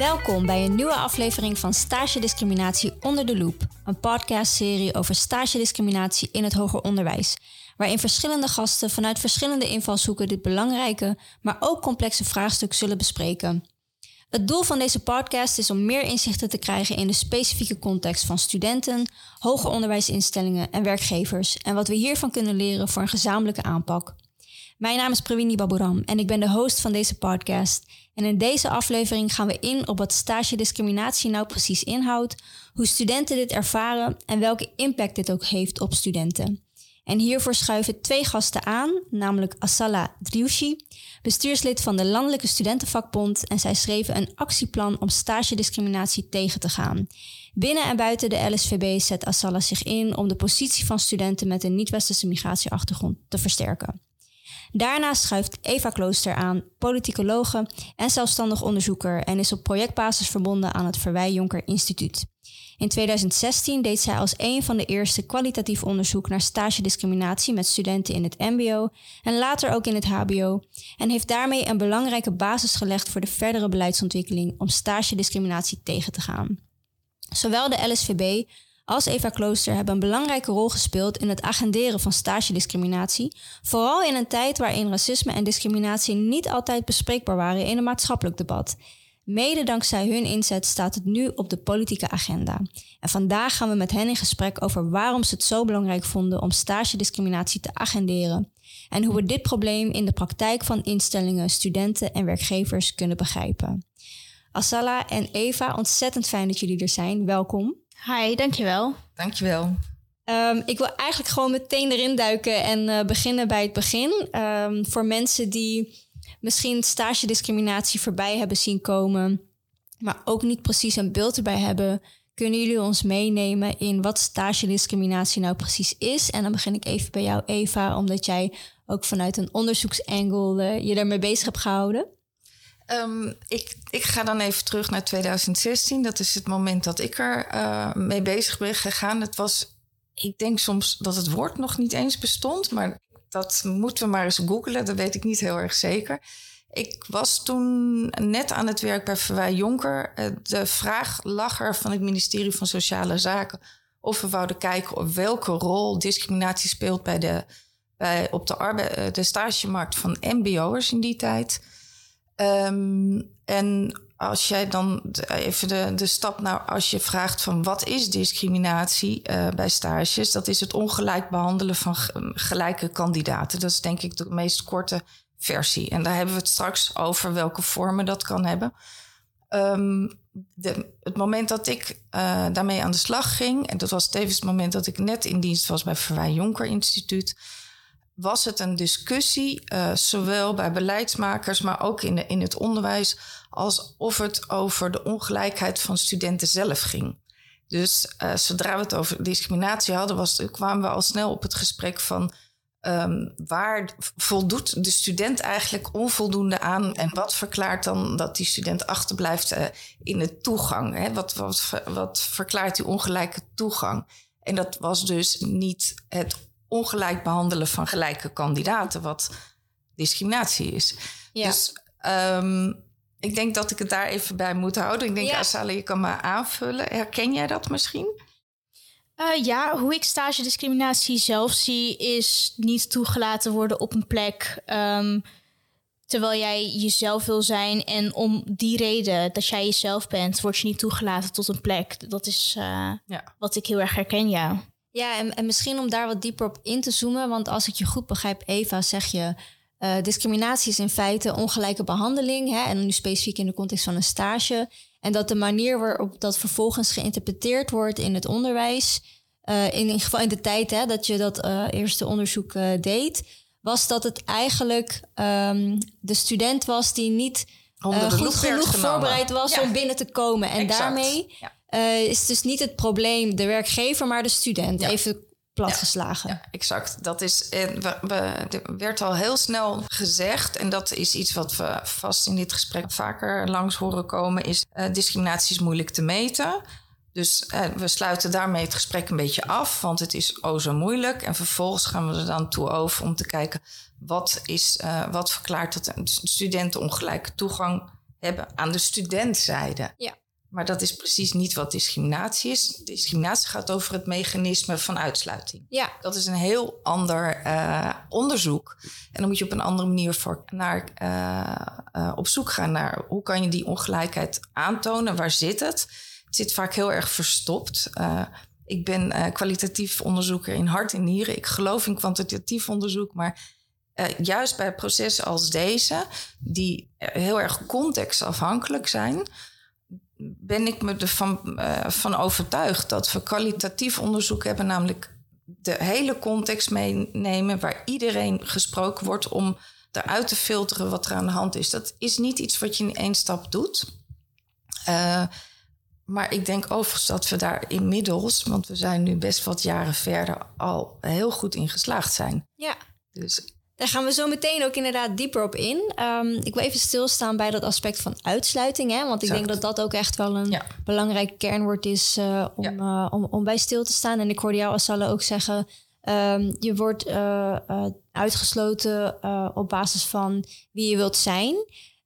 Welkom bij een nieuwe aflevering van Stage Discriminatie onder de loep, een podcastserie over stage discriminatie in het hoger onderwijs, waarin verschillende gasten vanuit verschillende invalshoeken dit belangrijke, maar ook complexe vraagstuk zullen bespreken. Het doel van deze podcast is om meer inzichten te krijgen in de specifieke context van studenten, hoger onderwijsinstellingen en werkgevers en wat we hiervan kunnen leren voor een gezamenlijke aanpak. Mijn naam is Prawini Baburam en ik ben de host van deze podcast. En in deze aflevering gaan we in op wat stage discriminatie nou precies inhoudt, hoe studenten dit ervaren en welke impact dit ook heeft op studenten. En hiervoor schuiven twee gasten aan, namelijk Asala Driushi, bestuurslid van de Landelijke Studentenvakbond, en zij schreven een actieplan om stage discriminatie tegen te gaan. Binnen en buiten de LSVB zet Asala zich in om de positie van studenten met een niet-westerse migratieachtergrond te versterken. Daarna schuift Eva Klooster aan, politicologe en zelfstandig onderzoeker en is op projectbasis verbonden aan het Verwij Jonker Instituut. In 2016 deed zij als een van de eerste kwalitatief onderzoek naar stagediscriminatie met studenten in het MBO en later ook in het HBO en heeft daarmee een belangrijke basis gelegd voor de verdere beleidsontwikkeling om stagediscriminatie tegen te gaan. Zowel de LSVB als Eva Klooster hebben een belangrijke rol gespeeld in het agenderen van stagediscriminatie, vooral in een tijd waarin racisme en discriminatie niet altijd bespreekbaar waren in een maatschappelijk debat. Mede dankzij hun inzet staat het nu op de politieke agenda. En vandaag gaan we met hen in gesprek over waarom ze het zo belangrijk vonden om stagediscriminatie te agenderen en hoe we dit probleem in de praktijk van instellingen, studenten en werkgevers kunnen begrijpen. Asala en Eva, ontzettend fijn dat jullie er zijn. Welkom. Hi, dankjewel. Dankjewel. Um, ik wil eigenlijk gewoon meteen erin duiken en uh, beginnen bij het begin. Um, voor mensen die misschien stage discriminatie voorbij hebben zien komen, maar ook niet precies een beeld erbij hebben, kunnen jullie ons meenemen in wat stage discriminatie nou precies is? En dan begin ik even bij jou, Eva, omdat jij ook vanuit een onderzoeksangel uh, je daarmee bezig hebt gehouden. Um, ik, ik ga dan even terug naar 2016. Dat is het moment dat ik er uh, mee bezig ben gegaan. Het was, ik denk soms dat het woord nog niet eens bestond, maar dat moeten we maar eens googlen. Dat weet ik niet heel erg zeker. Ik was toen net aan het werk bij Verwij Jonker. Uh, de vraag lag er van het ministerie van Sociale Zaken of we wouden kijken op welke rol discriminatie speelt bij de, bij, op de, arbeid, de stagemarkt van MBO'ers in die tijd. Um, en als jij dan even de, de stap naar als je vraagt van wat is discriminatie uh, bij stages, dat is het ongelijk behandelen van gelijke kandidaten. Dat is denk ik de meest korte versie. En daar hebben we het straks over welke vormen dat kan hebben. Um, de, het moment dat ik uh, daarmee aan de slag ging, en dat was tevens het moment dat ik net in dienst was bij Verwij Jonker Instituut was het een discussie, uh, zowel bij beleidsmakers, maar ook in, de, in het onderwijs, alsof het over de ongelijkheid van studenten zelf ging. Dus uh, zodra we het over discriminatie hadden, was, kwamen we al snel op het gesprek van um, waar voldoet de student eigenlijk onvoldoende aan en wat verklaart dan dat die student achterblijft uh, in de toegang? Hè? Wat, wat, wat verklaart die ongelijke toegang? En dat was dus niet het ongelijk behandelen van gelijke kandidaten, wat discriminatie is. Ja. Dus um, ik denk dat ik het daar even bij moet houden. Ik denk, ja. Asale, je kan me aanvullen. Herken jij dat misschien? Uh, ja, hoe ik stage discriminatie zelf zie, is niet toegelaten worden op een plek. Um, terwijl jij jezelf wil zijn. En om die reden dat jij jezelf bent, word je niet toegelaten tot een plek. Dat is uh, ja. wat ik heel erg herken, ja. Ja, en, en misschien om daar wat dieper op in te zoomen. Want als ik je goed begrijp, Eva, zeg je... Uh, discriminatie is in feite ongelijke behandeling. Hè, en nu specifiek in de context van een stage. En dat de manier waarop dat vervolgens geïnterpreteerd wordt in het onderwijs... Uh, in ieder geval in de tijd hè, dat je dat uh, eerste onderzoek deed... was dat het eigenlijk um, de student was die niet goed genoeg voorbereid was ja. om binnen te komen. En exact. daarmee... Ja uh, is dus niet het probleem de werkgever, maar de student. Even platgeslagen. Ja, ja, exact. Dat is, we, we, werd al heel snel gezegd, en dat is iets wat we vast in dit gesprek vaker langs horen komen, is uh, discriminatie is moeilijk te meten. Dus uh, we sluiten daarmee het gesprek een beetje af, want het is oh zo moeilijk. En vervolgens gaan we er dan toe over om te kijken wat, is, uh, wat verklaart dat studenten ongelijke toegang hebben aan de studentzijde. Ja. Maar dat is precies niet wat discriminatie is. Discriminatie gaat over het mechanisme van uitsluiting. Ja, Dat is een heel ander eh, onderzoek. En dan moet je op een andere manier voor naar, eh, eh, op zoek gaan naar hoe kan je die ongelijkheid aantonen. Waar zit het? Het zit vaak heel erg verstopt. Ik ben kwalitatief onderzoeker in hart en nieren. Ik geloof in kwantitatief onderzoek, maar juist bij processen als deze, die heel erg contextafhankelijk zijn, ben ik me ervan eh, van overtuigd dat we kwalitatief onderzoek hebben, namelijk de hele context meenemen waar iedereen gesproken wordt om eruit te filteren wat er aan de hand is. Dat is niet iets wat je in één stap doet. Eh, maar ik denk overigens dat we daar inmiddels, want we zijn nu best wat jaren verder, al heel goed in geslaagd zijn. ja. Dus Daar gaan we zo meteen ook inderdaad dieper op in. Ehm, ik wil even stilstaan bij dat aspect van uitsluiting. Hè? Want ik denk dat dat ook echt wel een Ja. belangrijk kernwoord is eh, om, eh, om, om bij stil te staan. En ik hoorde jou, Assalle, ook zeggen... ehm, je wordt eh, uitgesloten op basis van wie je wilt zijn.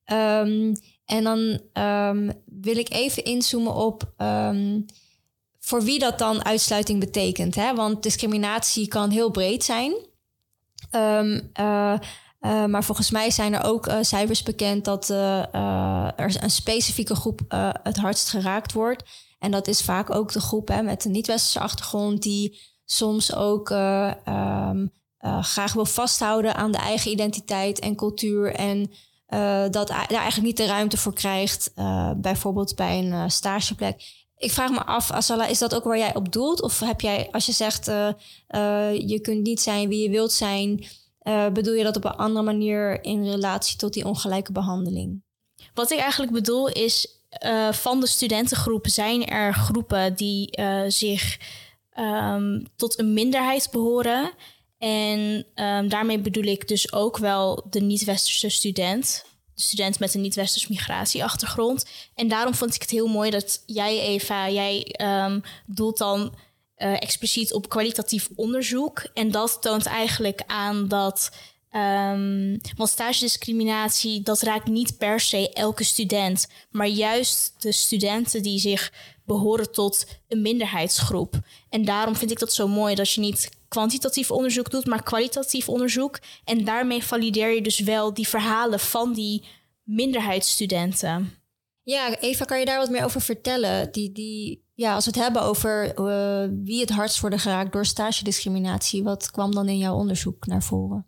Ehm, en dan wil ik even inzoomen op... voor wie dat dan uitsluiting betekent. Hè? Want discriminatie kan heel breed zijn... Ehm, eh, eh, maar volgens mij zijn er ook eh, cijfers bekend dat er een specifieke groep het hardst geraakt wordt. En dat is vaak ook de groep hè, met een niet-westerse achtergrond, die soms ook eh, ehm, eh, graag wil vasthouden aan de eigen identiteit en cultuur. En dat daar eigenlijk niet de ruimte voor krijgt, bijvoorbeeld bij een stageplek. Ik vraag me af, Asala, is dat ook waar jij op doelt? Of heb jij, als je zegt eh, eh, je kunt niet zijn wie je wilt zijn, eh, bedoel je dat op een andere manier in relatie tot die ongelijke behandeling? Wat ik eigenlijk bedoel is, van de studentengroep zijn er groepen die zich ehm, tot een minderheid behoren. En ehm, daarmee bedoel ik dus ook wel de niet-westerse student. De student met een niet-westers migratieachtergrond. En daarom vond ik het heel mooi dat jij, Eva, jij ehm, doelt dan eh, expliciet op kwalitatief onderzoek. En dat toont eigenlijk aan dat. ehm want stagediscriminatie, dat raakt niet per se elke student, maar juist de studenten die zich behoren tot een minderheidsgroep. En daarom vind ik dat zo mooi dat je niet kwantitatief onderzoek doet, maar kwalitatief onderzoek. En daarmee valideer je dus wel die verhalen van die minderheidsstudenten. Ja, Eva, kan je daar wat meer over vertellen? Die, die, ja, als we het hebben over eh, wie het hardst worden geraakt door stagediscriminatie, wat kwam dan in jouw onderzoek naar voren?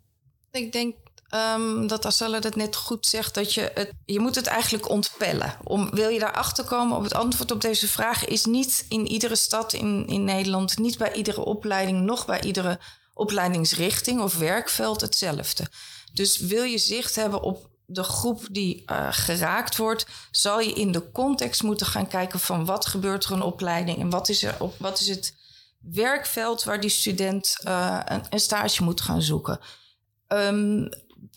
Ik denk ehm, dat Aselle het net goed zegt, dat je het, je moet het eigenlijk ontpellen. Om, wil je daarachter komen op het antwoord op deze vraag is niet in iedere stad in, in Nederland, niet bij iedere opleiding, nog bij iedere opleidingsrichting of werkveld hetzelfde. Dus wil je zicht hebben op de groep die eh, geraakt wordt, zal je in de context moeten gaan kijken van wat gebeurt er in een opleiding en wat is, er op, wat is het werkveld waar die student eh, een, een stage moet gaan zoeken. Ehm,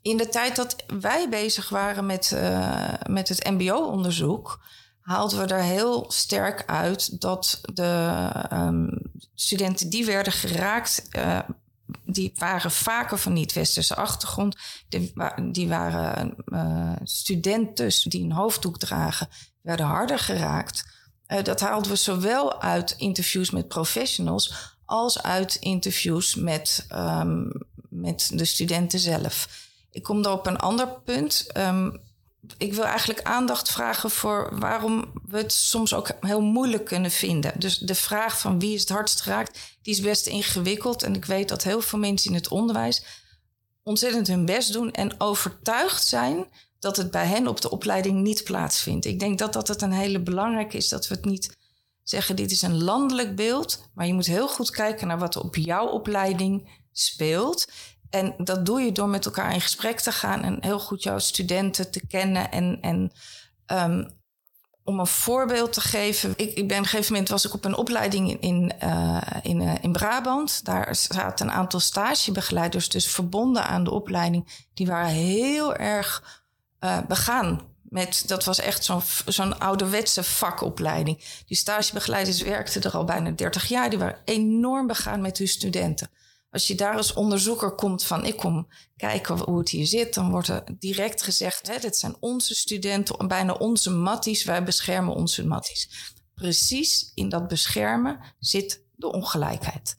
in de tijd dat wij bezig waren met, eh, met het MBO-onderzoek, haalden we er heel sterk uit dat de ehm, studenten die werden geraakt, eh, die waren vaker van niet-westerse achtergrond. Die, die waren eh, studenten die een hoofddoek dragen, werden harder geraakt. Dat haalden we zowel uit interviews met professionals als uit interviews met, ehm, met de studenten zelf. Ik kom dan op een ander punt. Ehm, ik wil eigenlijk aandacht vragen voor waarom we het soms ook heel moeilijk kunnen vinden. Dus de vraag van wie is het hardst geraakt, die is best ingewikkeld. En ik weet dat heel veel mensen in het onderwijs ontzettend hun best doen en overtuigd zijn dat het bij hen op de opleiding niet plaatsvindt. Ik denk dat dat het een hele belangrijke is dat we het niet zeggen dit is een landelijk beeld, maar je moet heel goed kijken naar wat op jouw opleiding speelt. En dat doe je door met elkaar in gesprek te gaan en heel goed jouw studenten te kennen. En, en ehm, om een voorbeeld te geven. Ik, ik ben op een gegeven moment was ik op een opleiding in, in, eh, in, eh, in Brabant. Daar zaten een aantal stagebegeleiders, dus verbonden aan de opleiding. Die waren heel erg eh, begaan. Met, dat was echt zo'n zo'n ouderwetse vakopleiding. Die stagebegeleiders werkten er al bijna 30 jaar. Die waren enorm begaan met hun studenten. Als je daar als onderzoeker komt van ik kom kijken hoe het hier zit, dan wordt er direct gezegd: hè, dit zijn onze studenten, bijna onze matties, wij beschermen onze matties. Precies in dat beschermen zit de ongelijkheid.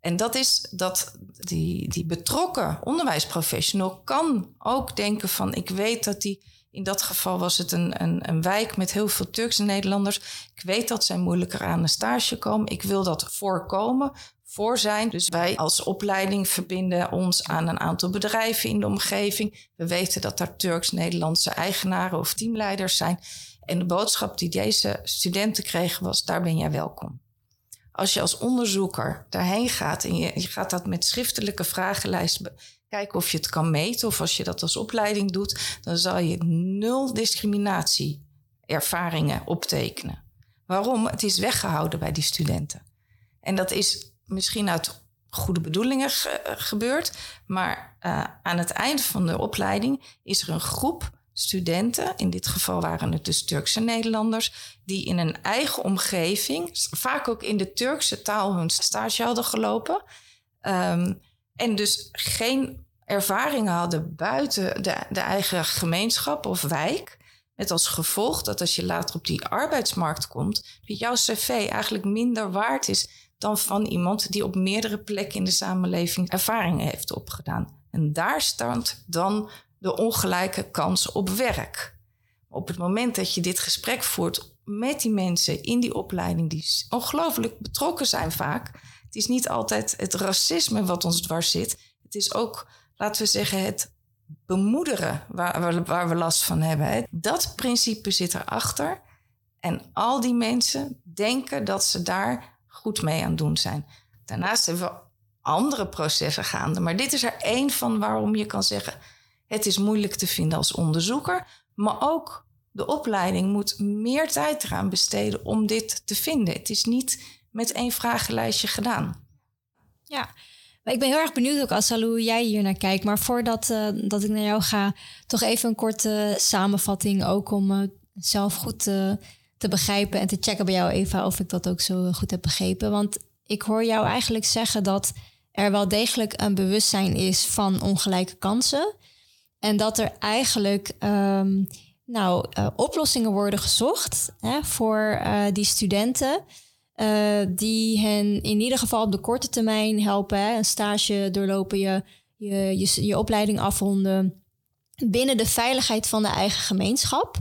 En dat is dat die, die betrokken onderwijsprofessional kan ook denken van ik weet dat die in dat geval was het een, een, een wijk met heel veel Turkse Nederlanders. Ik weet dat zij moeilijker aan een stage komen. Ik wil dat voorkomen voor zijn. Dus wij als opleiding verbinden ons aan een aantal bedrijven in de omgeving. We weten dat daar Turks-Nederlandse eigenaren of teamleiders zijn. En de boodschap die deze studenten kregen was: daar ben jij welkom. Als je als onderzoeker daarheen gaat en je, je gaat dat met schriftelijke vragenlijsten kijken of je het kan meten, of als je dat als opleiding doet, dan zal je nul discriminatie ervaringen optekenen. Waarom? Het is weggehouden bij die studenten. En dat is misschien uit goede bedoelingen gebeurd, maar uh, aan het eind van de opleiding is er een groep studenten, in dit geval waren het dus Turkse Nederlanders, die in een eigen omgeving, vaak ook in de Turkse taal, hun stage hadden gelopen. Um, en dus geen ervaringen hadden buiten de, de eigen gemeenschap of wijk. Met als gevolg dat als je later op die arbeidsmarkt komt, dat jouw cv eigenlijk minder waard is dan van iemand die op meerdere plekken in de samenleving ervaringen heeft opgedaan. En daar staat dan de ongelijke kans op werk. Op het moment dat je dit gesprek voert met die mensen in die opleiding, die ongelooflijk betrokken zijn vaak. Het is niet altijd het racisme wat ons dwars zit. Het is ook, laten we zeggen, het bemoederen waar, waar we last van hebben. Dat principe zit erachter. En al die mensen denken dat ze daar goed mee aan het doen zijn. Daarnaast hebben we andere processen gaande. Maar dit is er één van waarom je kan zeggen: het is moeilijk te vinden als onderzoeker. Maar ook de opleiding moet meer tijd eraan besteden om dit te vinden. Het is niet met één vragenlijstje gedaan. Ja, maar ik ben heel erg benieuwd ook, Assalou, hoe jij hier naar kijkt. Maar voordat uh, dat ik naar jou ga, toch even een korte samenvatting. Ook om uh, zelf goed te, te begrijpen en te checken bij jou, Eva, of ik dat ook zo goed heb begrepen. Want ik hoor jou eigenlijk zeggen dat er wel degelijk een bewustzijn is van ongelijke kansen. En dat er eigenlijk um, nou, uh, oplossingen worden gezocht hè, voor uh, die studenten. Uh, die hen in ieder geval op de korte termijn helpen. Een stage doorlopen, je, je, je, je opleiding afronden. Binnen de veiligheid van de eigen gemeenschap.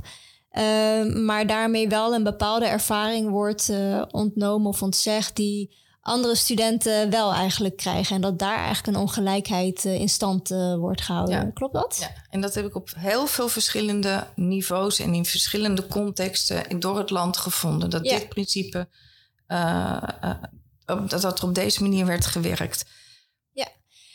Maar daarmee wel een bepaalde ervaring wordt ontnomen of ontzegd. die andere studenten wel eigenlijk krijgen. En dat daar eigenlijk een ongelijkheid uh, in stand uh, wordt gehouden. Ja. Klopt dat? Ja, en dat heb ik op heel veel verschillende niveaus en in verschillende contexten door het land gevonden. Dat ja. dit principe, uh, dat, dat er op deze manier werd gewerkt.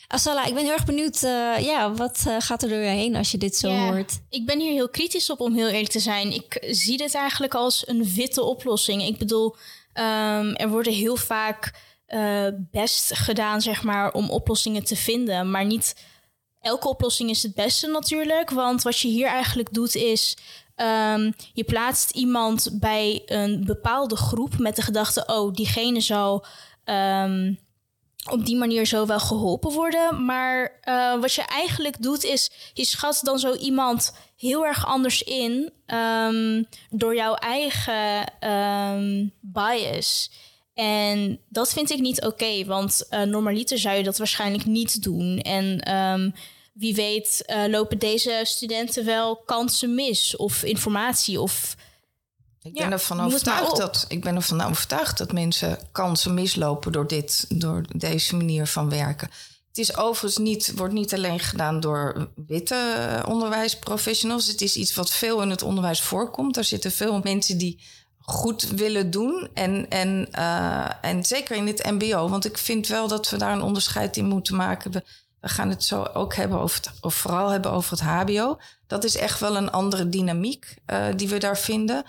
Asala, ik ben heel erg benieuwd, ja, wat gaat er door je heen als je dit zo ja, hoort? Ik ben hier heel kritisch op, om heel eerlijk te zijn. Ik zie dit eigenlijk als een witte oplossing. Ik bedoel, Um, er worden heel vaak uh, best gedaan, zeg maar, om oplossingen te vinden. Maar niet elke oplossing is het beste natuurlijk. Want wat je hier eigenlijk doet is. Um, je plaatst iemand bij een bepaalde groep met de gedachte: oh, diegene zal um, op die manier zo wel geholpen worden. Maar uh, wat je eigenlijk doet is: je schat dan zo iemand heel erg anders in um, door jouw eigen um, bias. En dat vind ik niet oké, want uh, normaliter zou je dat waarschijnlijk niet doen. En um, wie weet uh, lopen deze studenten wel kansen mis of informatie of... Ik ben, ja, ervan overtuigd dat, ik ben ervan overtuigd dat mensen kansen mislopen door, dit, door deze manier van werken. Het is overigens niet, wordt niet alleen gedaan door witte onderwijsprofessionals. Het is iets wat veel in het onderwijs voorkomt. Er zitten veel mensen die goed willen doen. En, en, uh, en zeker in het MBO. Want ik vind wel dat we daar een onderscheid in moeten maken. We, we gaan het zo ook hebben over het, of vooral hebben over het HBO. Dat is echt wel een andere dynamiek uh, die we daar vinden.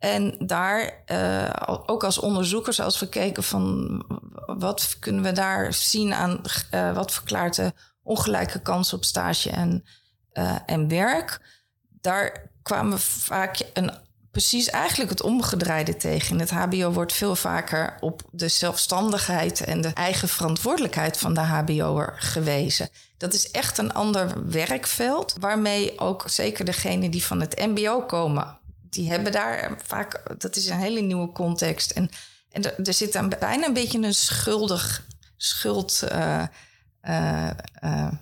En daar, uh, ook als onderzoekers, als we keken van wat kunnen we daar zien aan uh, wat verklaart de ongelijke kans op stage en, uh, en werk, daar kwamen we vaak een precies eigenlijk het omgedraaide tegen. In het HBO wordt veel vaker op de zelfstandigheid en de eigen verantwoordelijkheid van de HBO'er gewezen. Dat is echt een ander werkveld, waarmee ook zeker degenen die van het MBO komen, die hebben daar vaak, dat is een hele nieuwe context. En, en er, er zit dan bijna een beetje een schuldig schuld. Uh, uh, uh,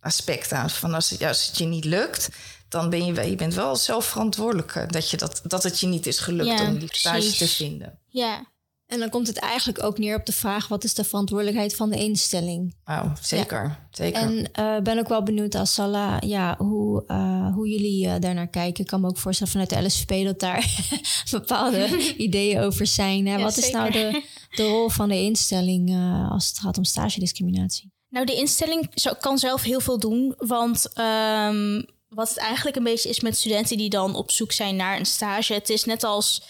aspect aan. Van als het, als het je niet lukt, dan ben je, je bent wel zelf verantwoordelijk dat, je dat, dat het je niet is gelukt om die stage te vinden. Ja. En dan komt het eigenlijk ook neer op de vraag: wat is de verantwoordelijkheid van de instelling? Oh, zeker. zeker. En uh, ben ook wel benieuwd, Asala, ja, hoe, uh, hoe jullie uh, daarnaar kijken. Ik kan me ook voorstellen vanuit de LSVP dat daar bepaalde ideeën over zijn. Hè? Ja, wat is nou de, de rol van de instelling als het gaat om stagediscriminatie? Nou, de instelling kan zelf heel veel doen. Want um, wat het eigenlijk een beetje is met studenten die dan op zoek zijn naar een stage. Het is net als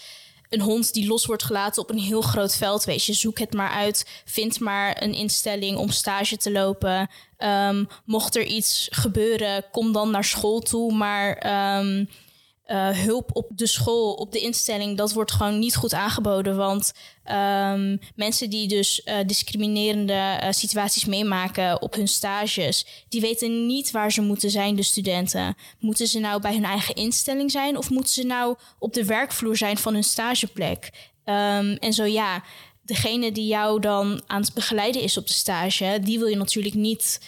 een hond die los wordt gelaten op een heel groot veld. Weet je, zoek het maar uit. Vind maar een instelling om stage te lopen. Um, mocht er iets gebeuren, kom dan naar school toe. Maar um, uh, hulp op de school, op de instelling, dat wordt gewoon niet goed aangeboden. Want um, mensen die dus uh, discriminerende uh, situaties meemaken op hun stages, die weten niet waar ze moeten zijn, de studenten. Moeten ze nou bij hun eigen instelling zijn of moeten ze nou op de werkvloer zijn van hun stageplek? Um, en zo ja, degene die jou dan aan het begeleiden is op de stage, die wil je natuurlijk niet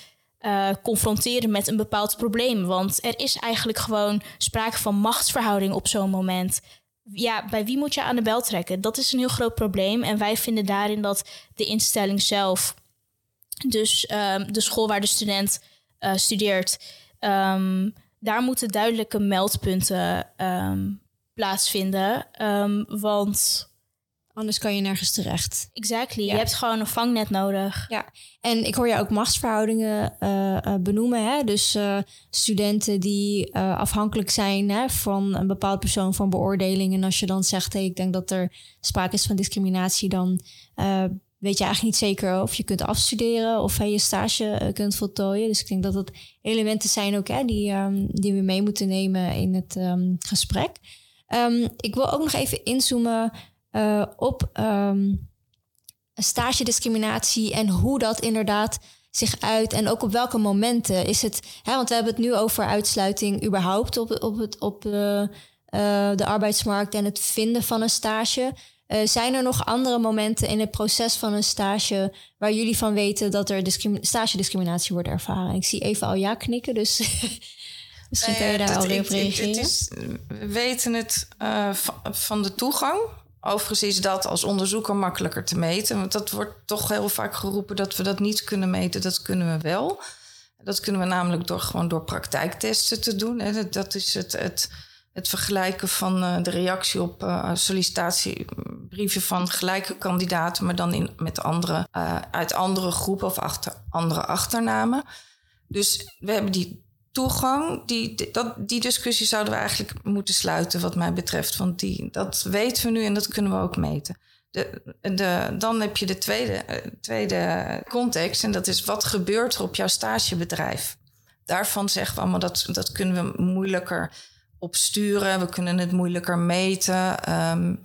uh, confronteren met een bepaald probleem. Want er is eigenlijk gewoon sprake van machtsverhouding op zo'n moment. Ja, bij wie moet je aan de bel trekken? Dat is een heel groot probleem. En wij vinden daarin dat de instelling zelf, dus um, de school waar de student uh, studeert, um, daar moeten duidelijke meldpunten um, plaatsvinden. want Anders kan je nergens terecht. Exactly. Ja. Je hebt gewoon een vangnet nodig. Ja. En ik hoor je ook machtsverhoudingen uh, uh, benoemen. Hè? Dus uh, studenten die afhankelijk zijn hè, van een bepaald persoon van beoordeling. En als je dan zegt, hey, ik denk dat er sprake is van discriminatie, dan weet je eigenlijk niet zeker of je kunt afstuderen of je stage kunt voltooien. Dus ik denk dat dat elementen zijn ook hè, die, um, die we mee moeten nemen in het um, gesprek. Um, ik wil ook nog even inzoomen uh, op um, stage discriminatie en hoe dat inderdaad zich uit en ook op welke momenten is het. Hè, want we hebben het nu over uitsluiting überhaupt op, op, het, op de, uh, de arbeidsmarkt en het vinden van een stage. Uh, zijn er nog andere momenten in het proces van een stage waar jullie van weten dat er stage discriminatie wordt ervaren? Ik zie even al ja knikken, dus misschien kan je daar alweer op reageren. Het is, we weten het uh, van de toegang Overigens is dat als onderzoeker makkelijker te meten. Want dat wordt toch heel vaak geroepen dat we dat niet kunnen meten. Dat kunnen we wel. Dat kunnen we namelijk door gewoon door praktijktesten te doen. Dat is het, het, het vergelijken van uh, de reactie op uh, sollicitatiebrieven van gelijke kandidaten, maar dan in, met andere, uh, uit andere groepen of achter andere achternamen. Dus we hebben die toegang, die, dat, die discussie zouden we eigenlijk moeten sluiten, wat mij betreft. Want die, dat weten we nu en dat kunnen we ook meten. De, de, dan heb je de tweede, eh, tweede context en dat is wat gebeurt er op jouw stagebedrijf. Daarvan zeggen we allemaal dat, dat kunnen we moeilijker opsturen, we kunnen het moeilijker meten. Um,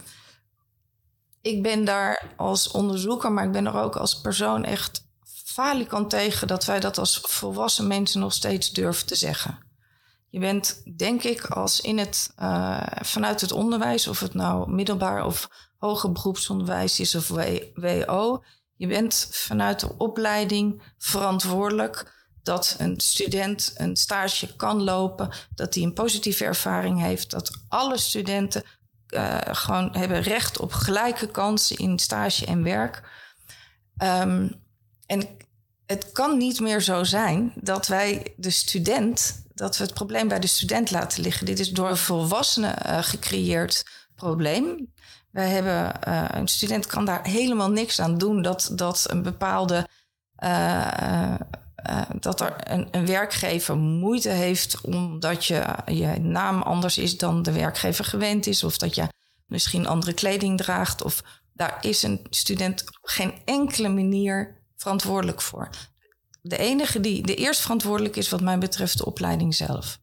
ik ben daar als onderzoeker, maar ik ben er ook als persoon echt falikant tegen dat wij dat als volwassen mensen nog steeds durven te zeggen. Je bent, denk ik, als in het, uh, vanuit het onderwijs, of het nou middelbaar of hoger beroepsonderwijs is of WO, je bent vanuit de opleiding verantwoordelijk dat een student een stage kan lopen, dat hij een positieve ervaring heeft, dat alle studenten uh, gewoon hebben recht op gelijke kansen in stage en werk. Um, en het kan niet meer zo zijn dat wij de student, dat we het probleem bij de student laten liggen. Dit is door een volwassene uh, gecreëerd probleem. Wij hebben, uh, een student kan daar helemaal niks aan doen dat, dat een bepaalde. Uh, dat er een, een, werkgever moeite heeft omdat je, je naam anders is dan de werkgever gewend is, of dat je misschien andere kleding draagt. Of daar is een student op geen enkele manier verantwoordelijk voor. De enige die de eerst verantwoordelijk is, wat mij betreft, de opleiding zelf.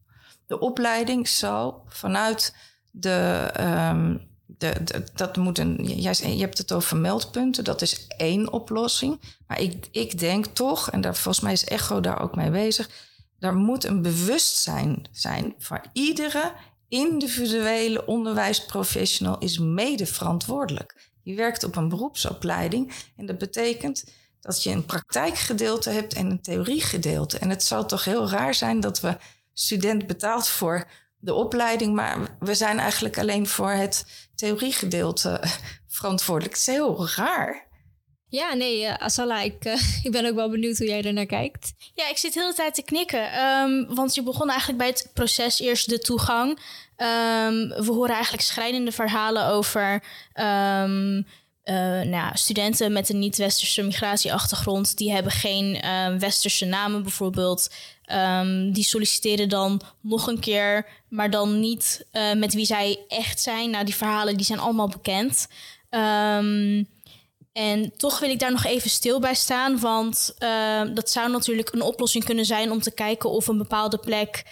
De opleiding zal vanuit de, ehm, de, dat moet een, je hebt het over meldpunten, dat is één oplossing. Maar ik, ik denk toch, en daar, volgens mij is Echo daar ook mee bezig, er moet een bewustzijn zijn voor iedere individuele onderwijsprofessional is mede verantwoordelijk. Je werkt op een beroepsopleiding en dat betekent dat je een praktijkgedeelte hebt en een theoriegedeelte. En het zou toch heel raar zijn dat we student betaalt voor de opleiding, maar we zijn eigenlijk alleen voor het theoriegedeelte verantwoordelijk. Het is heel raar. Ja, nee, uh, Asala, ik, uh, ik ben ook wel benieuwd hoe jij er naar kijkt. Ja, ik zit de hele tijd te knikken. Um, want je begon eigenlijk bij het proces eerst de toegang. Um, we horen eigenlijk schrijnende verhalen over um, uh, nou studenten met een niet-westerse migratieachtergrond. Die hebben geen westerse namen bijvoorbeeld. die solliciteren dan nog een keer, maar dan niet met wie zij echt zijn. Nou, die verhalen die zijn allemaal bekend. Um, en toch wil ik daar nog even stil bij staan, want dat zou natuurlijk een oplossing kunnen zijn om te kijken of een bepaalde plek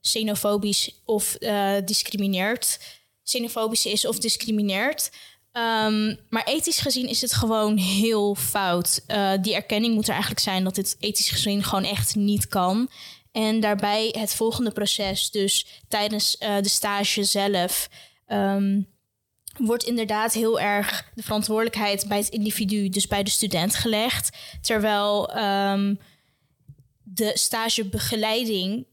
xenofobisch of uh, discrimineert, xenofobisch is of discrimineert. Um, maar ethisch gezien is het gewoon heel fout. Uh, die erkenning moet er eigenlijk zijn dat dit ethisch gezien gewoon echt niet kan. En daarbij het volgende proces, dus tijdens de stage zelf. Um, wordt inderdaad heel erg de verantwoordelijkheid bij het individu, dus bij de student, gelegd. Terwijl um, de stagebegeleiding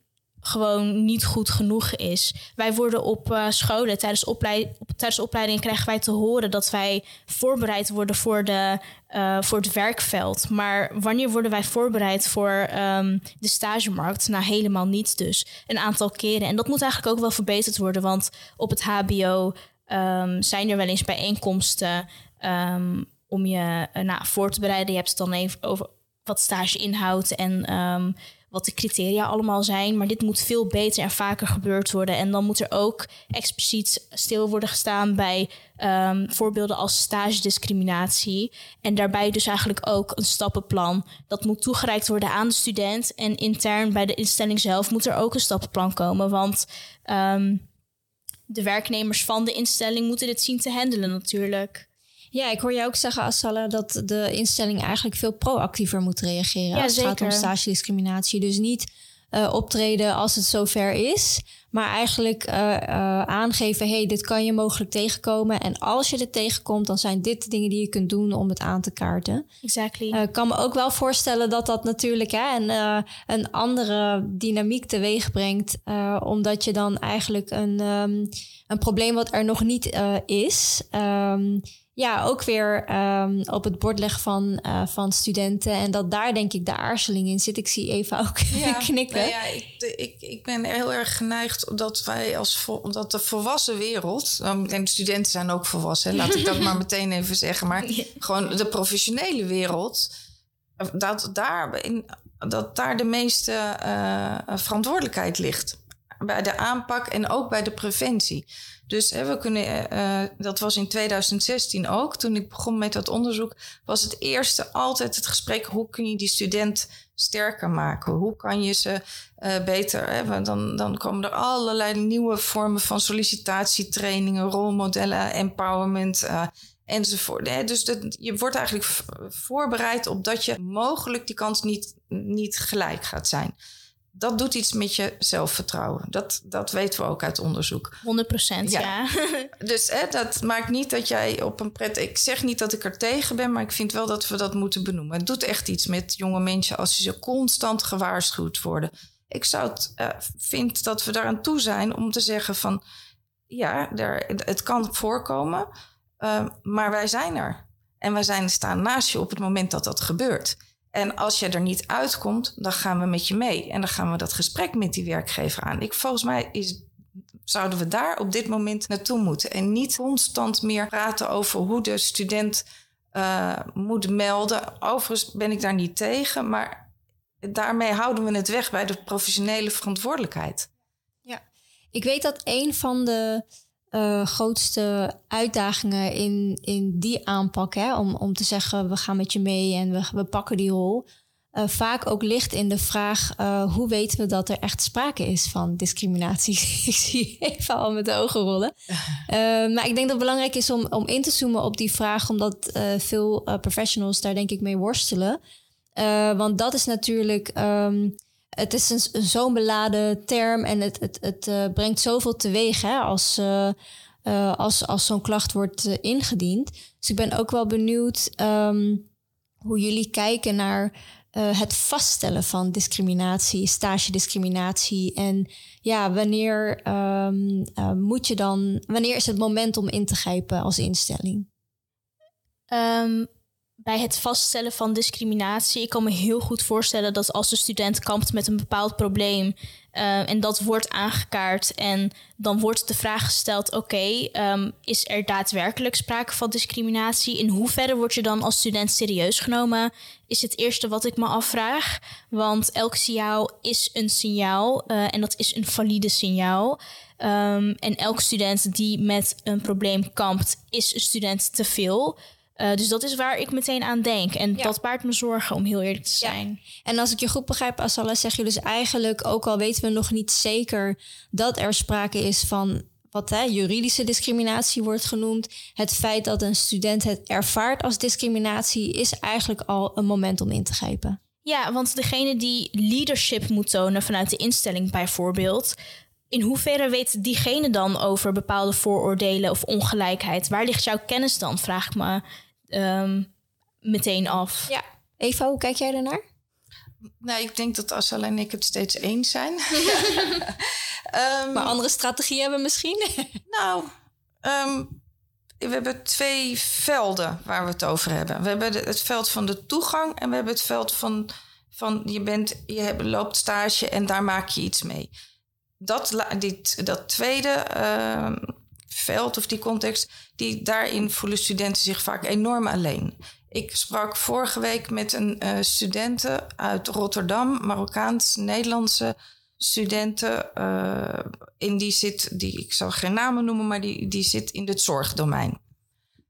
gewoon niet goed genoeg is. Wij worden op uh, scholen tijdens, opleid op, tijdens de opleiding krijgen wij te horen dat wij voorbereid worden voor, de, uh, voor het werkveld. Maar wanneer worden wij voorbereid voor um, de stagemarkt? Nou, helemaal niet dus. Een aantal keren. En dat moet eigenlijk ook wel verbeterd worden, want op het HBO um, zijn er wel eens bijeenkomsten um, om je uh, nou, voor te bereiden. Je hebt het dan even over wat stage inhoudt en wat de criteria allemaal zijn. Maar dit moet veel beter en vaker gebeurd worden. En dan moet er ook expliciet stil worden gestaan bij um, voorbeelden als stagediscriminatie. En daarbij dus eigenlijk ook een stappenplan. Dat moet toegereikt worden aan de student. En intern bij de instelling zelf moet er ook een stappenplan komen. Want um, de werknemers van de instelling moeten dit zien te handelen natuurlijk. Ja, ik hoor jou ook zeggen, Asala, dat de instelling eigenlijk veel proactiever moet reageren ja, als het gaat om stage discriminatie. Dus niet uh, optreden als het zover is. Maar eigenlijk uh, uh, aangeven, hey, dit kan je mogelijk tegenkomen. En als je er tegenkomt, dan zijn dit de dingen die je kunt doen om het aan te kaarten. Exactly. Ik kan me ook wel voorstellen dat dat natuurlijk hè, een, een andere dynamiek teweeg brengt. omdat je dan eigenlijk een, um, een probleem wat er nog niet is... Um, ja, ook weer um, op het bord leggen van, uh, van studenten. En dat daar denk ik de aarzeling in zit. Ik zie Eva ook ja, knikken. Nou ja, ik, ik, ik ben heel erg geneigd dat wij als dat de volwassen wereld. En de studenten zijn ook volwassen, laat ik dat maar meteen even zeggen. Maar gewoon de professionele wereld. Dat daar, in, dat daar de meeste uh, verantwoordelijkheid ligt. Bij de aanpak en ook bij de preventie. Dus hè, we kunnen, uh, dat was in 2016 ook. Toen ik begon met dat onderzoek, was het eerste altijd het gesprek: hoe kun je die student sterker maken? Hoe kan je ze uh, beter? Hè? Dan, dan komen er allerlei nieuwe vormen van sollicitatietrainingen, rolmodellen, empowerment. Uh, enzovoort. Hè? Dus je wordt eigenlijk voorbereid op dat je mogelijk die kans niet, niet gelijk gaat zijn dat doet iets met je zelfvertrouwen. Dat, dat weten we ook uit onderzoek. 100 procent, ja. dus hè, dat maakt niet dat jij op een pret... Ik zeg niet dat ik er tegen ben, maar ik vind wel dat we dat moeten benoemen. Het doet echt iets met jonge mensen als ze constant gewaarschuwd worden. Ik zou het uh, vind dat we daaraan toe zijn om te zeggen van... Ja, er, het kan voorkomen, uh, maar wij zijn er. En wij zijn, staan naast je op het moment dat dat gebeurt. En als je er niet uitkomt, dan gaan we met je mee. En dan gaan we dat gesprek met die werkgever aan. Ik, volgens mij is, zouden we daar op dit moment naartoe moeten. En niet constant meer praten over hoe de student uh, moet melden. Overigens ben ik daar niet tegen, maar daarmee houden we het weg bij de professionele verantwoordelijkheid. Ja, ik weet dat een van de uh, grootste uitdagingen in, in die aanpak. Hè? Om, om te zeggen, we gaan met je mee en we, we pakken die rol. uh, vaak ook ligt in de vraag: uh, hoe weten we dat er echt sprake is van discriminatie? ik zie even al met de ogen rollen. Uh, maar ik denk dat het belangrijk is om, om in te zoomen op die vraag, omdat veel professionals daar denk ik mee worstelen. want dat is natuurlijk. Um, het is een, zo'n beladen term en het, het, het brengt zoveel teweeg hè, als, als, als zo'n klacht wordt ingediend. Dus ik ben ook wel benieuwd um, hoe jullie kijken naar het vaststellen van discriminatie, stagediscriminatie. En ja, wanneer uh, moet je dan, wanneer is het moment om in te grijpen als instelling? Um, bij het vaststellen van discriminatie, ik kan me heel goed voorstellen dat als de student kampt met een bepaald probleem uh, en dat wordt aangekaart en dan wordt de vraag gesteld: oké, um, is er daadwerkelijk sprake van discriminatie? In hoeverre word je dan als student serieus genomen? Is het eerste wat ik me afvraag. Want elk signaal is een signaal uh, en dat is een valide signaal. Um, en elk student die met een probleem kampt, is een student te veel. Uh, dus dat is waar ik meteen aan denk. En ja. dat baart me zorgen, om heel eerlijk te zijn. Ja. En als ik je goed begrijp, Asala, zeg je dus eigenlijk... ook al weten we nog niet zeker dat er sprake is van... wat hè, juridische discriminatie wordt genoemd... het feit dat een student het ervaart als discriminatie... is eigenlijk al een moment om in te grijpen. Ja, want degene die leadership moet tonen vanuit de instelling bijvoorbeeld... In hoeverre weet diegene dan over bepaalde vooroordelen of ongelijkheid? Waar ligt jouw kennis dan, vraag ik me um, meteen af. Ja. Eva, hoe kijk jij ernaar? Nou, ik denk dat Assel en ik het steeds eens zijn. um, maar andere strategieën hebben misschien? nou, um, we hebben twee velden waar we het over hebben. We hebben het veld van de toegang en we hebben het veld van, van je, bent, je hebt, loopt stage en daar maak je iets mee. Dat, dit, dat tweede veld of die context, die, daarin voelen studenten zich vaak enorm alleen. Ik sprak vorige week met een uh, studenten uit Rotterdam, Marokkaans-Nederlandse studenten. Uh, in die zit, die, ik zal geen namen noemen, maar die, die zit in het zorgdomein.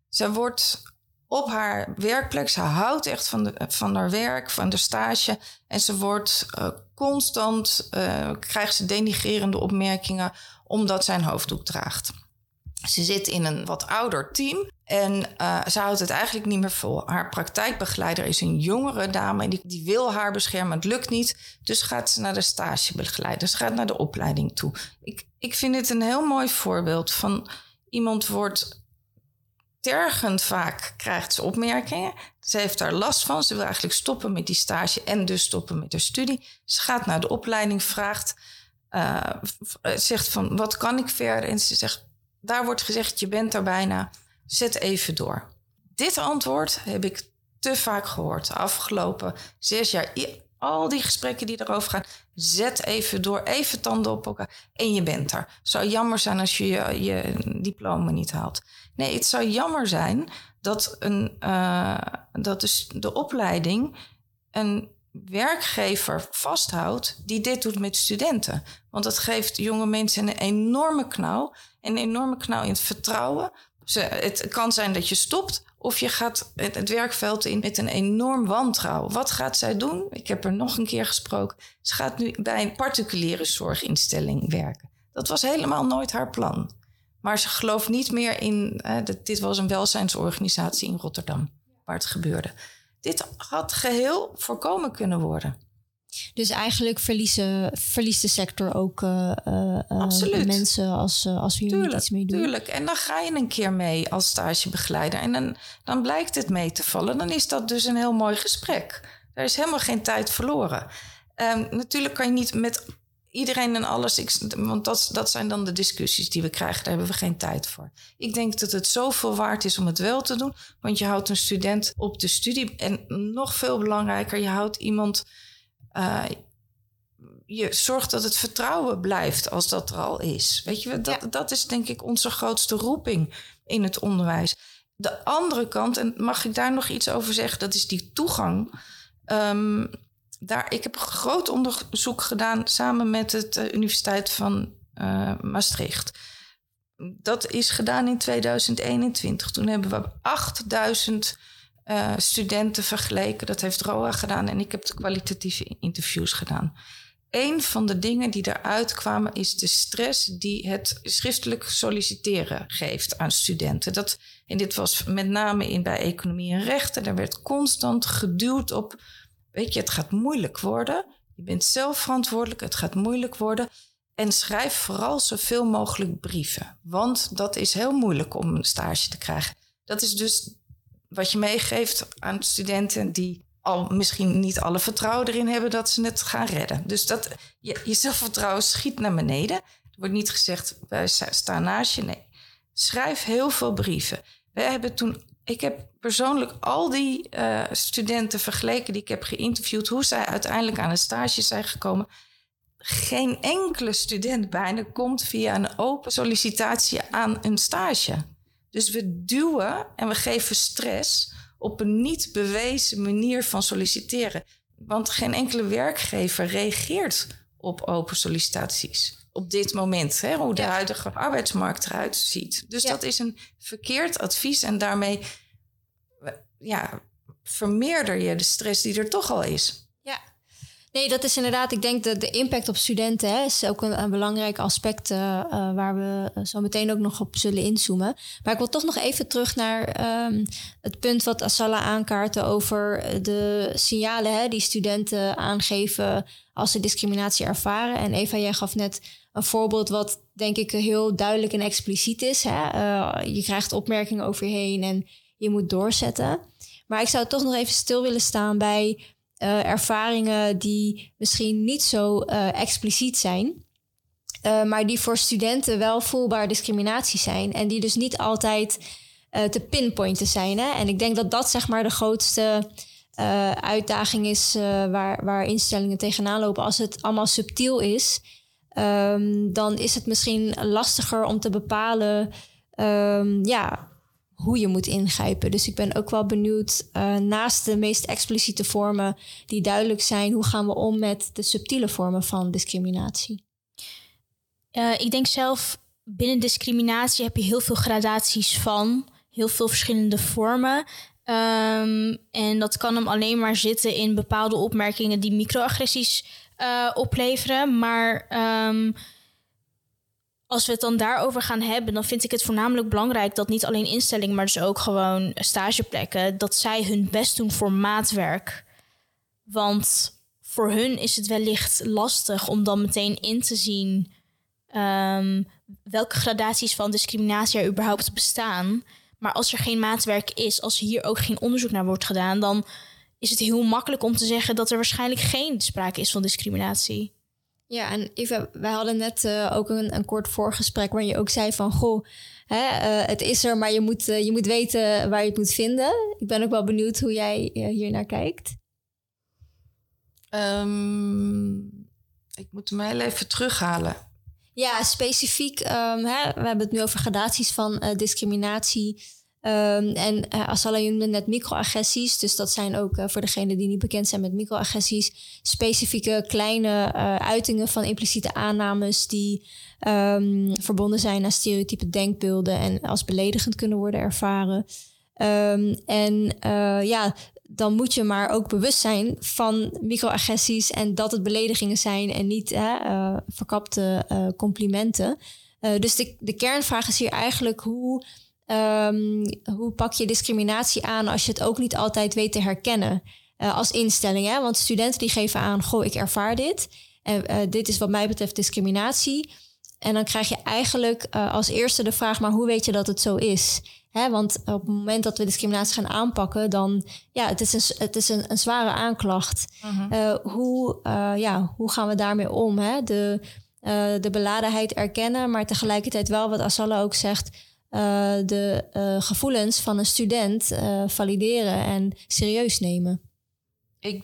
Ze wordt op haar werkplek, ze houdt echt van, de, van haar werk, van de stage. En ze wordt uh, constant, krijgt ze denigrerende opmerkingen omdat zij een hoofddoek draagt. Ze zit in een wat ouder team en uh, ze houdt het eigenlijk niet meer vol. Haar praktijkbegeleider is een jongere dame en die, die wil haar beschermen. Het lukt niet, dus gaat ze naar de stagebegeleider. Ze gaat naar de opleiding toe. Ik, ik vind het een heel mooi voorbeeld van iemand wordt tergend vaak krijgt ze opmerkingen. Ze heeft daar last van. Ze wil eigenlijk stoppen met die stage en dus stoppen met haar studie. Ze gaat naar de opleiding, vraagt, uh, zegt van wat kan ik verder? En ze zegt daar wordt gezegd, je bent er bijna, zet even door. Dit antwoord heb ik te vaak gehoord de afgelopen zes jaar. Al die gesprekken die erover gaan, zet even door, even tanden op elkaar en je bent er. Het zou jammer zijn als je je, diploma niet haalt. Nee, het zou jammer zijn dat, een, uh, dat dus de opleiding een werkgever vasthoudt die dit doet met studenten. Want dat geeft jonge mensen een enorme knauw een enorme knauw in het vertrouwen. Het kan zijn dat je stopt of je gaat het, het, werkveld in met een enorm wantrouwen. Wat gaat zij doen? Ik heb er nog een keer gesproken. Ze gaat nu bij een particuliere zorginstelling werken. Dat was helemaal nooit haar plan. Maar ze gelooft niet meer in. Eh, dit was een welzijnsorganisatie in Rotterdam waar het gebeurde. Dit had geheel voorkomen kunnen worden. Dus eigenlijk verliezen, verliest de sector ook uh, uh, mensen als, als we hier niet iets mee doen. Tuurlijk, en dan ga je een keer mee als stagebegeleider. En dan, dan blijkt het mee te vallen. Dan is dat dus een heel mooi gesprek. Er is helemaal geen tijd verloren. Um, natuurlijk kan je niet met iedereen en alles... Ik, want dat, dat zijn dan de discussies die we krijgen. Daar hebben we geen tijd voor. Ik denk dat het zoveel waard is om het wel te doen. Want je houdt een student op de studie. En nog veel belangrijker, je houdt iemand uh, je zorgt dat het vertrouwen blijft als dat er al is. Weet je, dat, dat is denk ik onze grootste roeping in het onderwijs. De andere kant, en mag ik daar nog iets over zeggen, dat is die toegang. Um, daar, ik heb groot onderzoek gedaan samen met de Universiteit van uh, Maastricht. Dat is gedaan in 2021. Toen hebben we 8000 uh, studenten vergeleken. Dat heeft ROA gedaan en ik heb de kwalitatieve interviews gedaan. Een van de dingen die eruit kwamen is de stress die het schriftelijk solliciteren geeft aan studenten. Dat, en dit was met name in, bij economie en rechten. Daar werd constant geduwd op, weet je, het gaat moeilijk worden. Je bent zelf verantwoordelijk, het gaat moeilijk worden. En schrijf vooral zoveel mogelijk brieven. Want dat is heel moeilijk om een stage te krijgen. Dat is dus wat je meegeeft aan studenten die al misschien niet alle vertrouwen erin hebben dat ze het gaan redden. Dus dat je, je zelfvertrouwen schiet naar beneden. Er wordt niet gezegd, wij staan naast je. Nee, schrijf heel veel brieven. Wij hebben toen, ik heb persoonlijk al die uh, studenten vergeleken die ik heb geïnterviewd, hoe zij uiteindelijk aan een stage zijn gekomen. Geen enkele student bijna komt via een open sollicitatie aan een stage. Dus we duwen en we geven stress op een niet bewezen manier van solliciteren. Want geen enkele werkgever reageert op open sollicitaties. Op dit moment, hè, hoe de huidige arbeidsmarkt eruit ziet. Dus dat is een verkeerd advies en daarmee ja, vermeerder je de stress die er toch al is. Nee, dat is inderdaad, ik denk dat de impact op studenten hè, is ook een, een belangrijk aspect uh, waar we zo meteen ook nog op zullen inzoomen. Maar ik wil toch nog even terug naar um, het punt wat Asala aankaartte over de signalen hè, die studenten aangeven als ze discriminatie ervaren. En Eva, jij gaf net een voorbeeld wat denk ik heel duidelijk en expliciet is. Hè? Uh, je krijgt opmerkingen over je heen en je moet doorzetten. Maar ik zou toch nog even stil willen staan bij uh, ervaringen die misschien niet zo uh, expliciet zijn. Maar die voor studenten wel voelbaar discriminatie zijn. En die dus niet altijd te pinpointen zijn. Hè? En ik denk dat dat zeg maar de grootste uitdaging is waar, waar instellingen tegenaan lopen. Als het allemaal subtiel is, um, dan is het misschien lastiger om te bepalen. Um, ja, hoe je moet ingrijpen. Dus ik ben ook wel benieuwd, uh, naast de meest expliciete vormen die duidelijk zijn, hoe gaan we om met de subtiele vormen van discriminatie? Uh, ik denk zelf, binnen discriminatie heb je heel veel gradaties van, heel veel verschillende vormen. Um, en dat kan hem alleen maar zitten in bepaalde opmerkingen die microagressies uh, opleveren. Maar um, als we het dan daarover gaan hebben, dan vind ik het voornamelijk belangrijk dat niet alleen instellingen, maar dus ook gewoon stageplekken, dat zij hun best doen voor maatwerk. Want voor hun is het wellicht lastig om dan meteen in te zien um, welke gradaties van discriminatie er überhaupt bestaan. Maar als er geen maatwerk is, als hier ook geen onderzoek naar wordt gedaan, dan is het heel makkelijk om te zeggen dat er waarschijnlijk geen sprake is van discriminatie. Ja, en Eva, wij hadden net uh, ook een, een kort voorgesprek waar je ook zei van... goh, hè, uh, het is er, maar je moet, uh, je moet weten waar je het moet vinden. Ik ben ook wel benieuwd hoe jij hier naar kijkt. Um, ik moet hem heel even terughalen. Ja, specifiek, um, hè, we hebben het nu over gradaties van discriminatie... Um, en eh, Asala noemde net microagressies. Dus dat zijn ook uh, voor degenen die niet bekend zijn met microagressies... specifieke kleine uh, uitingen van impliciete aannames... die um, verbonden zijn aan stereotype denkbeelden... en als beledigend kunnen worden ervaren. Um, en ja, dan moet je maar ook bewust zijn van microagressies... en dat het beledigingen zijn en niet verkapte complimenten. dus de kernvraag is hier eigenlijk hoe Um, hoe pak je discriminatie aan als je het ook niet altijd weet te herkennen uh, als instelling? Hè? Want studenten die geven aan, goh, ik ervaar dit. En uh, dit is wat mij betreft discriminatie. En dan krijg je eigenlijk uh, als eerste de vraag, maar hoe weet je dat het zo is? Hè? Want op het moment dat we discriminatie gaan aanpakken, dan ja, het is een, het is een, een zware aanklacht. -huh. Mhm. hoe, ja, hoe gaan we daarmee om? Hè? De, de beladenheid erkennen, maar tegelijkertijd wel wat Asala ook zegt uh, de uh, gevoelens van een student uh, valideren en serieus nemen. Ik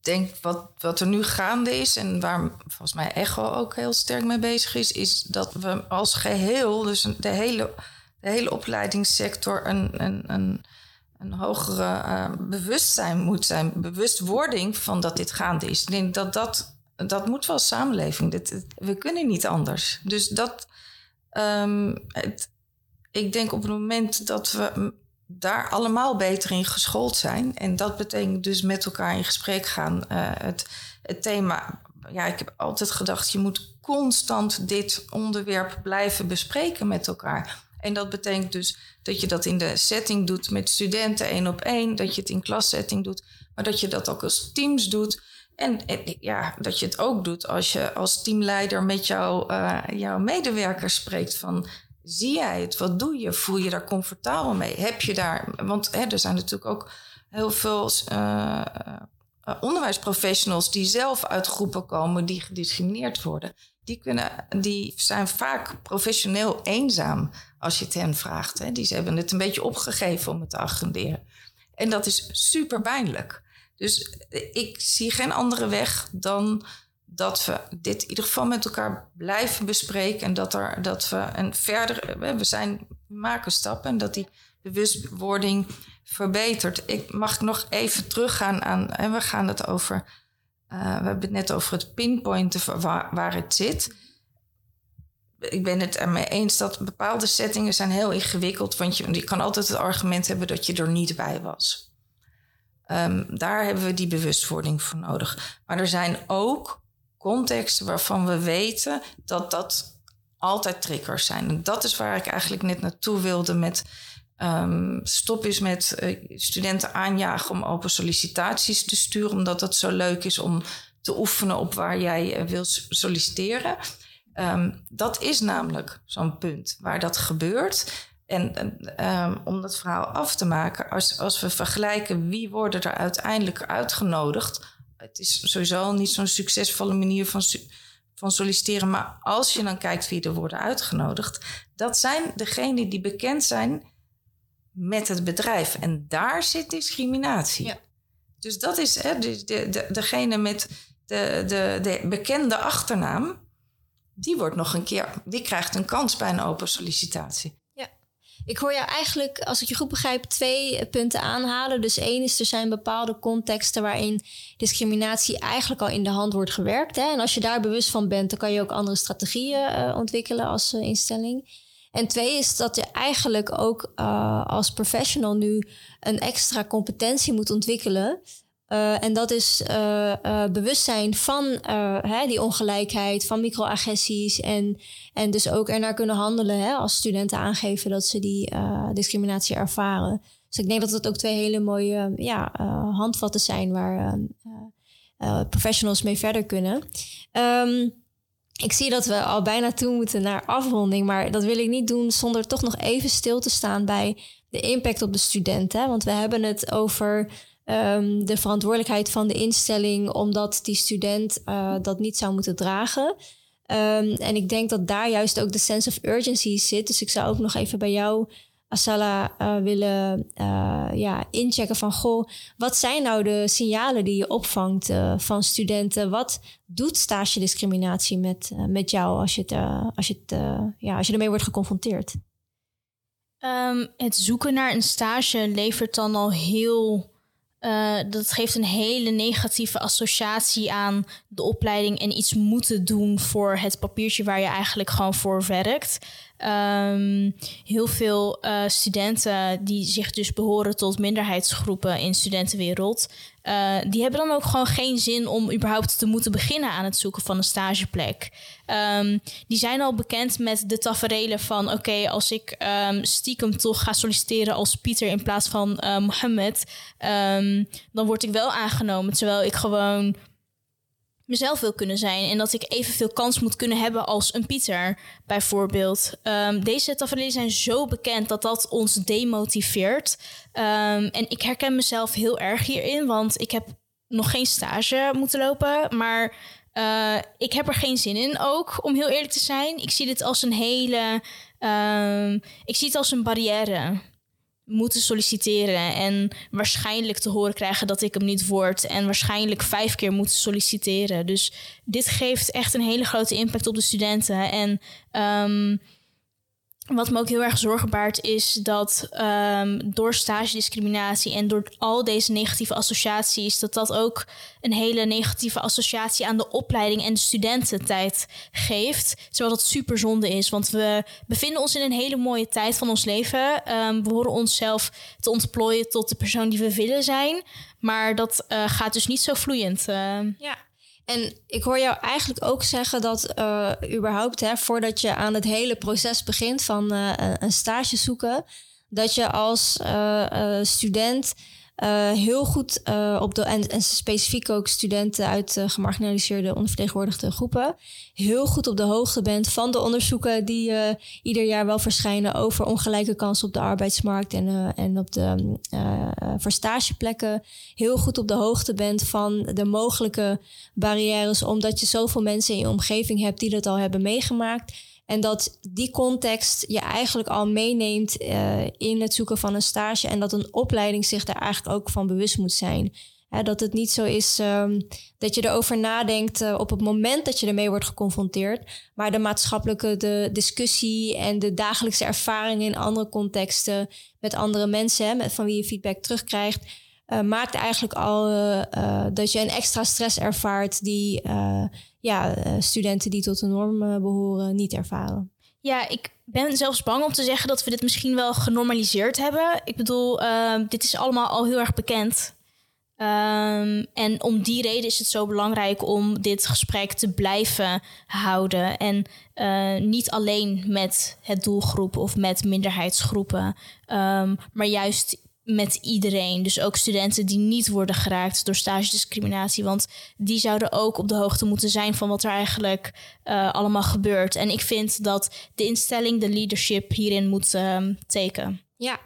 denk wat, wat er nu gaande is en waar volgens mij Echo ook heel sterk mee bezig is, is dat we als geheel, dus de hele, de hele opleidingssector, een, een, een, een hogere bewustzijn moet zijn, bewustwording van dat dit gaande is. Ik denk dat dat, dat moet wel samenleving. Dit, we kunnen niet anders. Dus dat. Het, ik denk op het moment dat we daar allemaal beter in geschoold zijn. En dat betekent dus met elkaar in gesprek gaan. Uh, het, het thema, ja, ik heb altijd gedacht, je moet constant dit onderwerp blijven bespreken met elkaar. En dat betekent dus dat je dat in de setting doet met studenten één op één, dat je het in klassetting doet, maar dat je dat ook als teams doet. En, ja, dat je het ook doet als je als teamleider met uh, jouw medewerkers spreekt van zie jij het? Wat doe je? Voel je daar comfortabel mee? Heb je daar, want hè, er zijn natuurlijk ook heel veel uh, onderwijsprofessionals die zelf uit groepen komen die gediscrimineerd worden. Die, kunnen, die zijn vaak professioneel eenzaam als je het hen vraagt. Hè. Die ze hebben het een beetje opgegeven om het te agenderen. En dat is super pijnlijk. Dus ik zie geen andere weg dan dat we dit in ieder geval met elkaar blijven bespreken. En dat, er, dat we en verder, we, zijn, maken stappen en dat die bewustwording verbetert. Ik mag nog even teruggaan aan, en we gaan het over, uh, we hebben het net over het pinpointen waar, waar het zit. Ik ben het ermee eens dat bepaalde settingen zijn heel ingewikkeld, want je, kan altijd het argument hebben dat je er niet bij was. Um, daar hebben we die bewustwording voor nodig. Maar er zijn ook contexten waarvan we weten dat dat altijd triggers zijn. En dat is waar ik eigenlijk net naartoe wilde met um, stop is met uh, studenten aanjagen om open sollicitaties te sturen, omdat het zo leuk is om te oefenen op waar jij uh, wil solliciteren. Um, dat is namelijk zo'n punt waar dat gebeurt. En um, om dat verhaal af te maken, als, als we vergelijken wie worden er uiteindelijk uitgenodigd het is sowieso niet zo'n succesvolle manier van, van solliciteren. Maar als je dan kijkt wie er worden uitgenodigd, dat zijn degenen die bekend zijn met het bedrijf. En daar zit discriminatie. Ja. Dus dat is hè, de, de, degene met de, de, de bekende achternaam. Die wordt nog een keer, die krijgt een kans bij een open sollicitatie. Ik hoor jou eigenlijk, als ik je goed begrijp, twee punten aanhalen. Dus één is, er zijn bepaalde contexten waarin discriminatie eigenlijk al in de hand wordt gewerkt. Hè? En als je daar bewust van bent, dan kan je ook andere strategieën uh, ontwikkelen als uh, instelling. En twee is dat je eigenlijk ook uh, als professional nu een extra competentie moet ontwikkelen. Uh, en dat is uh, uh, bewustzijn van hè, die ongelijkheid, van microagressies. En, en dus ook ernaar kunnen handelen hè, als studenten aangeven dat ze die discriminatie ervaren. Dus ik denk dat dat ook twee hele mooie ja, handvatten zijn waar professionals mee verder kunnen. Um, ik zie dat we al bijna toe moeten naar afronding, maar dat wil ik niet doen zonder toch nog even stil te staan bij de impact op de studenten. Want we hebben het over um, de verantwoordelijkheid van de instelling, omdat die student uh, dat niet zou moeten dragen. Um, en ik denk dat daar juist ook de sense of urgency zit. Dus ik zou ook nog even bij jou, Asala, uh, willen uh, ja, inchecken van... goh, wat zijn nou de signalen die je opvangt van studenten? Wat doet stage discriminatie met, met jou als je, het, als, je het, ja, als je ermee wordt geconfronteerd? Um, het zoeken naar een stage levert dan al heel uh, dat geeft een hele negatieve associatie aan de opleiding en iets moeten doen voor het papiertje waar je eigenlijk gewoon voor werkt. Um, heel veel uh, studenten die zich dus behoren tot minderheidsgroepen in studentenwereld, uh, die hebben dan ook gewoon geen zin om überhaupt te moeten beginnen aan het zoeken van een stageplek. Um, die zijn al bekend met de taferelen van: oké, als ik um, stiekem toch ga solliciteren als Pieter in plaats van uh, Mohammed, dan word ik wel aangenomen. Terwijl ik gewoon mezelf wil kunnen zijn. En dat ik evenveel kans moet kunnen hebben als een Pieter, bijvoorbeeld. Um, deze tafereelen zijn zo bekend dat dat ons demotiveert. Um, en ik herken mezelf heel erg hierin, want ik heb nog geen stage moeten lopen. Maar uh, ik heb er geen zin in ook, om heel eerlijk te zijn. Ik zie dit als een hele... Um, ik zie het als een barrière moeten solliciteren en waarschijnlijk te horen krijgen dat ik hem niet word en waarschijnlijk vijf keer moeten solliciteren. Dus dit geeft echt een hele grote impact op de studenten en um, wat me ook heel erg zorgen baart is dat um, door stagediscriminatie en door al deze negatieve associaties, dat dat ook een hele negatieve associatie aan de opleiding en de studententijd geeft. Terwijl dat super zonde is, want we bevinden ons in een hele mooie tijd van ons leven. Um, we horen onszelf te ontplooien tot de persoon die we willen zijn, maar dat uh, gaat dus niet zo vloeiend. Uh. Ja. En ik hoor jou eigenlijk ook zeggen dat uh, überhaupt, hè, voordat je aan het hele proces begint van uh, een stage zoeken, dat je als uh, student uh, heel goed uh, op de. En, en specifiek ook studenten uit uh, gemarginaliseerde, ondervertegenwoordigde groepen. heel goed op de hoogte bent van de onderzoeken die ieder jaar wel verschijnen over ongelijke kansen op de arbeidsmarkt en, en op de, voor stageplekken. Heel goed op de hoogte bent van de mogelijke barrières, omdat je zoveel mensen in je omgeving hebt die dat al hebben meegemaakt. En dat die context je eigenlijk al meeneemt uh, in het zoeken van een stage. En dat een opleiding zich daar eigenlijk ook van bewust moet zijn. dat het niet zo is um, dat je erover nadenkt uh, op het moment dat je ermee wordt geconfronteerd. Maar de maatschappelijke de discussie en de dagelijkse ervaringen in andere contexten met andere mensen, met, van wie je feedback terugkrijgt. Uh, maakt eigenlijk al dat je een extra stress ervaart die ja, eh, studenten die tot de norm eh, behoren niet ervaren. Ja, ik ben zelfs bang om te zeggen dat we dit misschien wel genormaliseerd hebben. Ik bedoel, ehm, dit is allemaal al heel erg bekend. Um, en om die reden is het zo belangrijk om dit gesprek te blijven houden. En niet alleen met het doelgroep of met minderheidsgroepen, um, maar juist met iedereen. Dus ook studenten die niet worden geraakt door stagediscriminatie. Want die zouden ook op de hoogte moeten zijn van wat er eigenlijk uh, allemaal gebeurt. En ik vind dat de instelling, de leadership hierin moet uh, teken. Ja,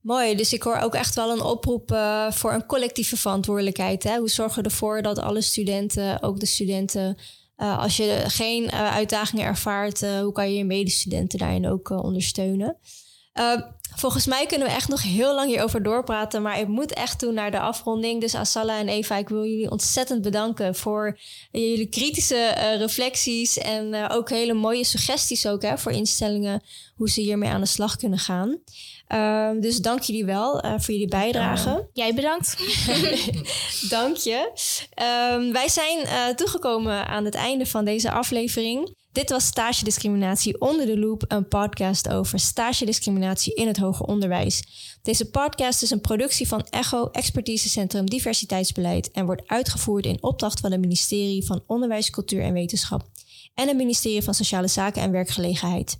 mooi. Dus ik hoor ook echt wel een oproep uh, voor een collectieve verantwoordelijkheid. Hè? Hoe zorgen we ervoor dat alle studenten, ook de studenten. als je geen uitdagingen ervaart, hoe kan je je medestudenten daarin ook ondersteunen? Uh, volgens mij kunnen we echt nog heel lang hierover doorpraten. Maar ik moet echt toe naar de afronding. Dus Asala en Eva, ik wil jullie ontzettend bedanken voor jullie kritische uh, reflecties. En uh, ook hele mooie suggesties ook hè, voor instellingen. Hoe ze hiermee aan de slag kunnen gaan. Uh, dus dank jullie wel voor jullie bijdrage. Jij bedankt. dank je. Ehm, wij zijn toegekomen aan het einde van deze aflevering. Dit was Stage Discriminatie onder de loop, een podcast over stage discriminatie in het hoger onderwijs. Deze podcast is een productie van ECHO Expertisecentrum Diversiteitsbeleid en wordt uitgevoerd in opdracht van het ministerie van Onderwijs, Cultuur en Wetenschap en het ministerie van Sociale Zaken en Werkgelegenheid.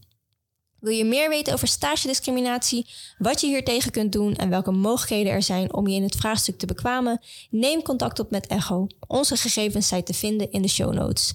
Wil je meer weten over stage discriminatie, wat je hier tegen kunt doen en welke mogelijkheden er zijn om je in het vraagstuk te bekwamen? Neem contact op met ECHO. Onze gegevens zijn te vinden in de show notes.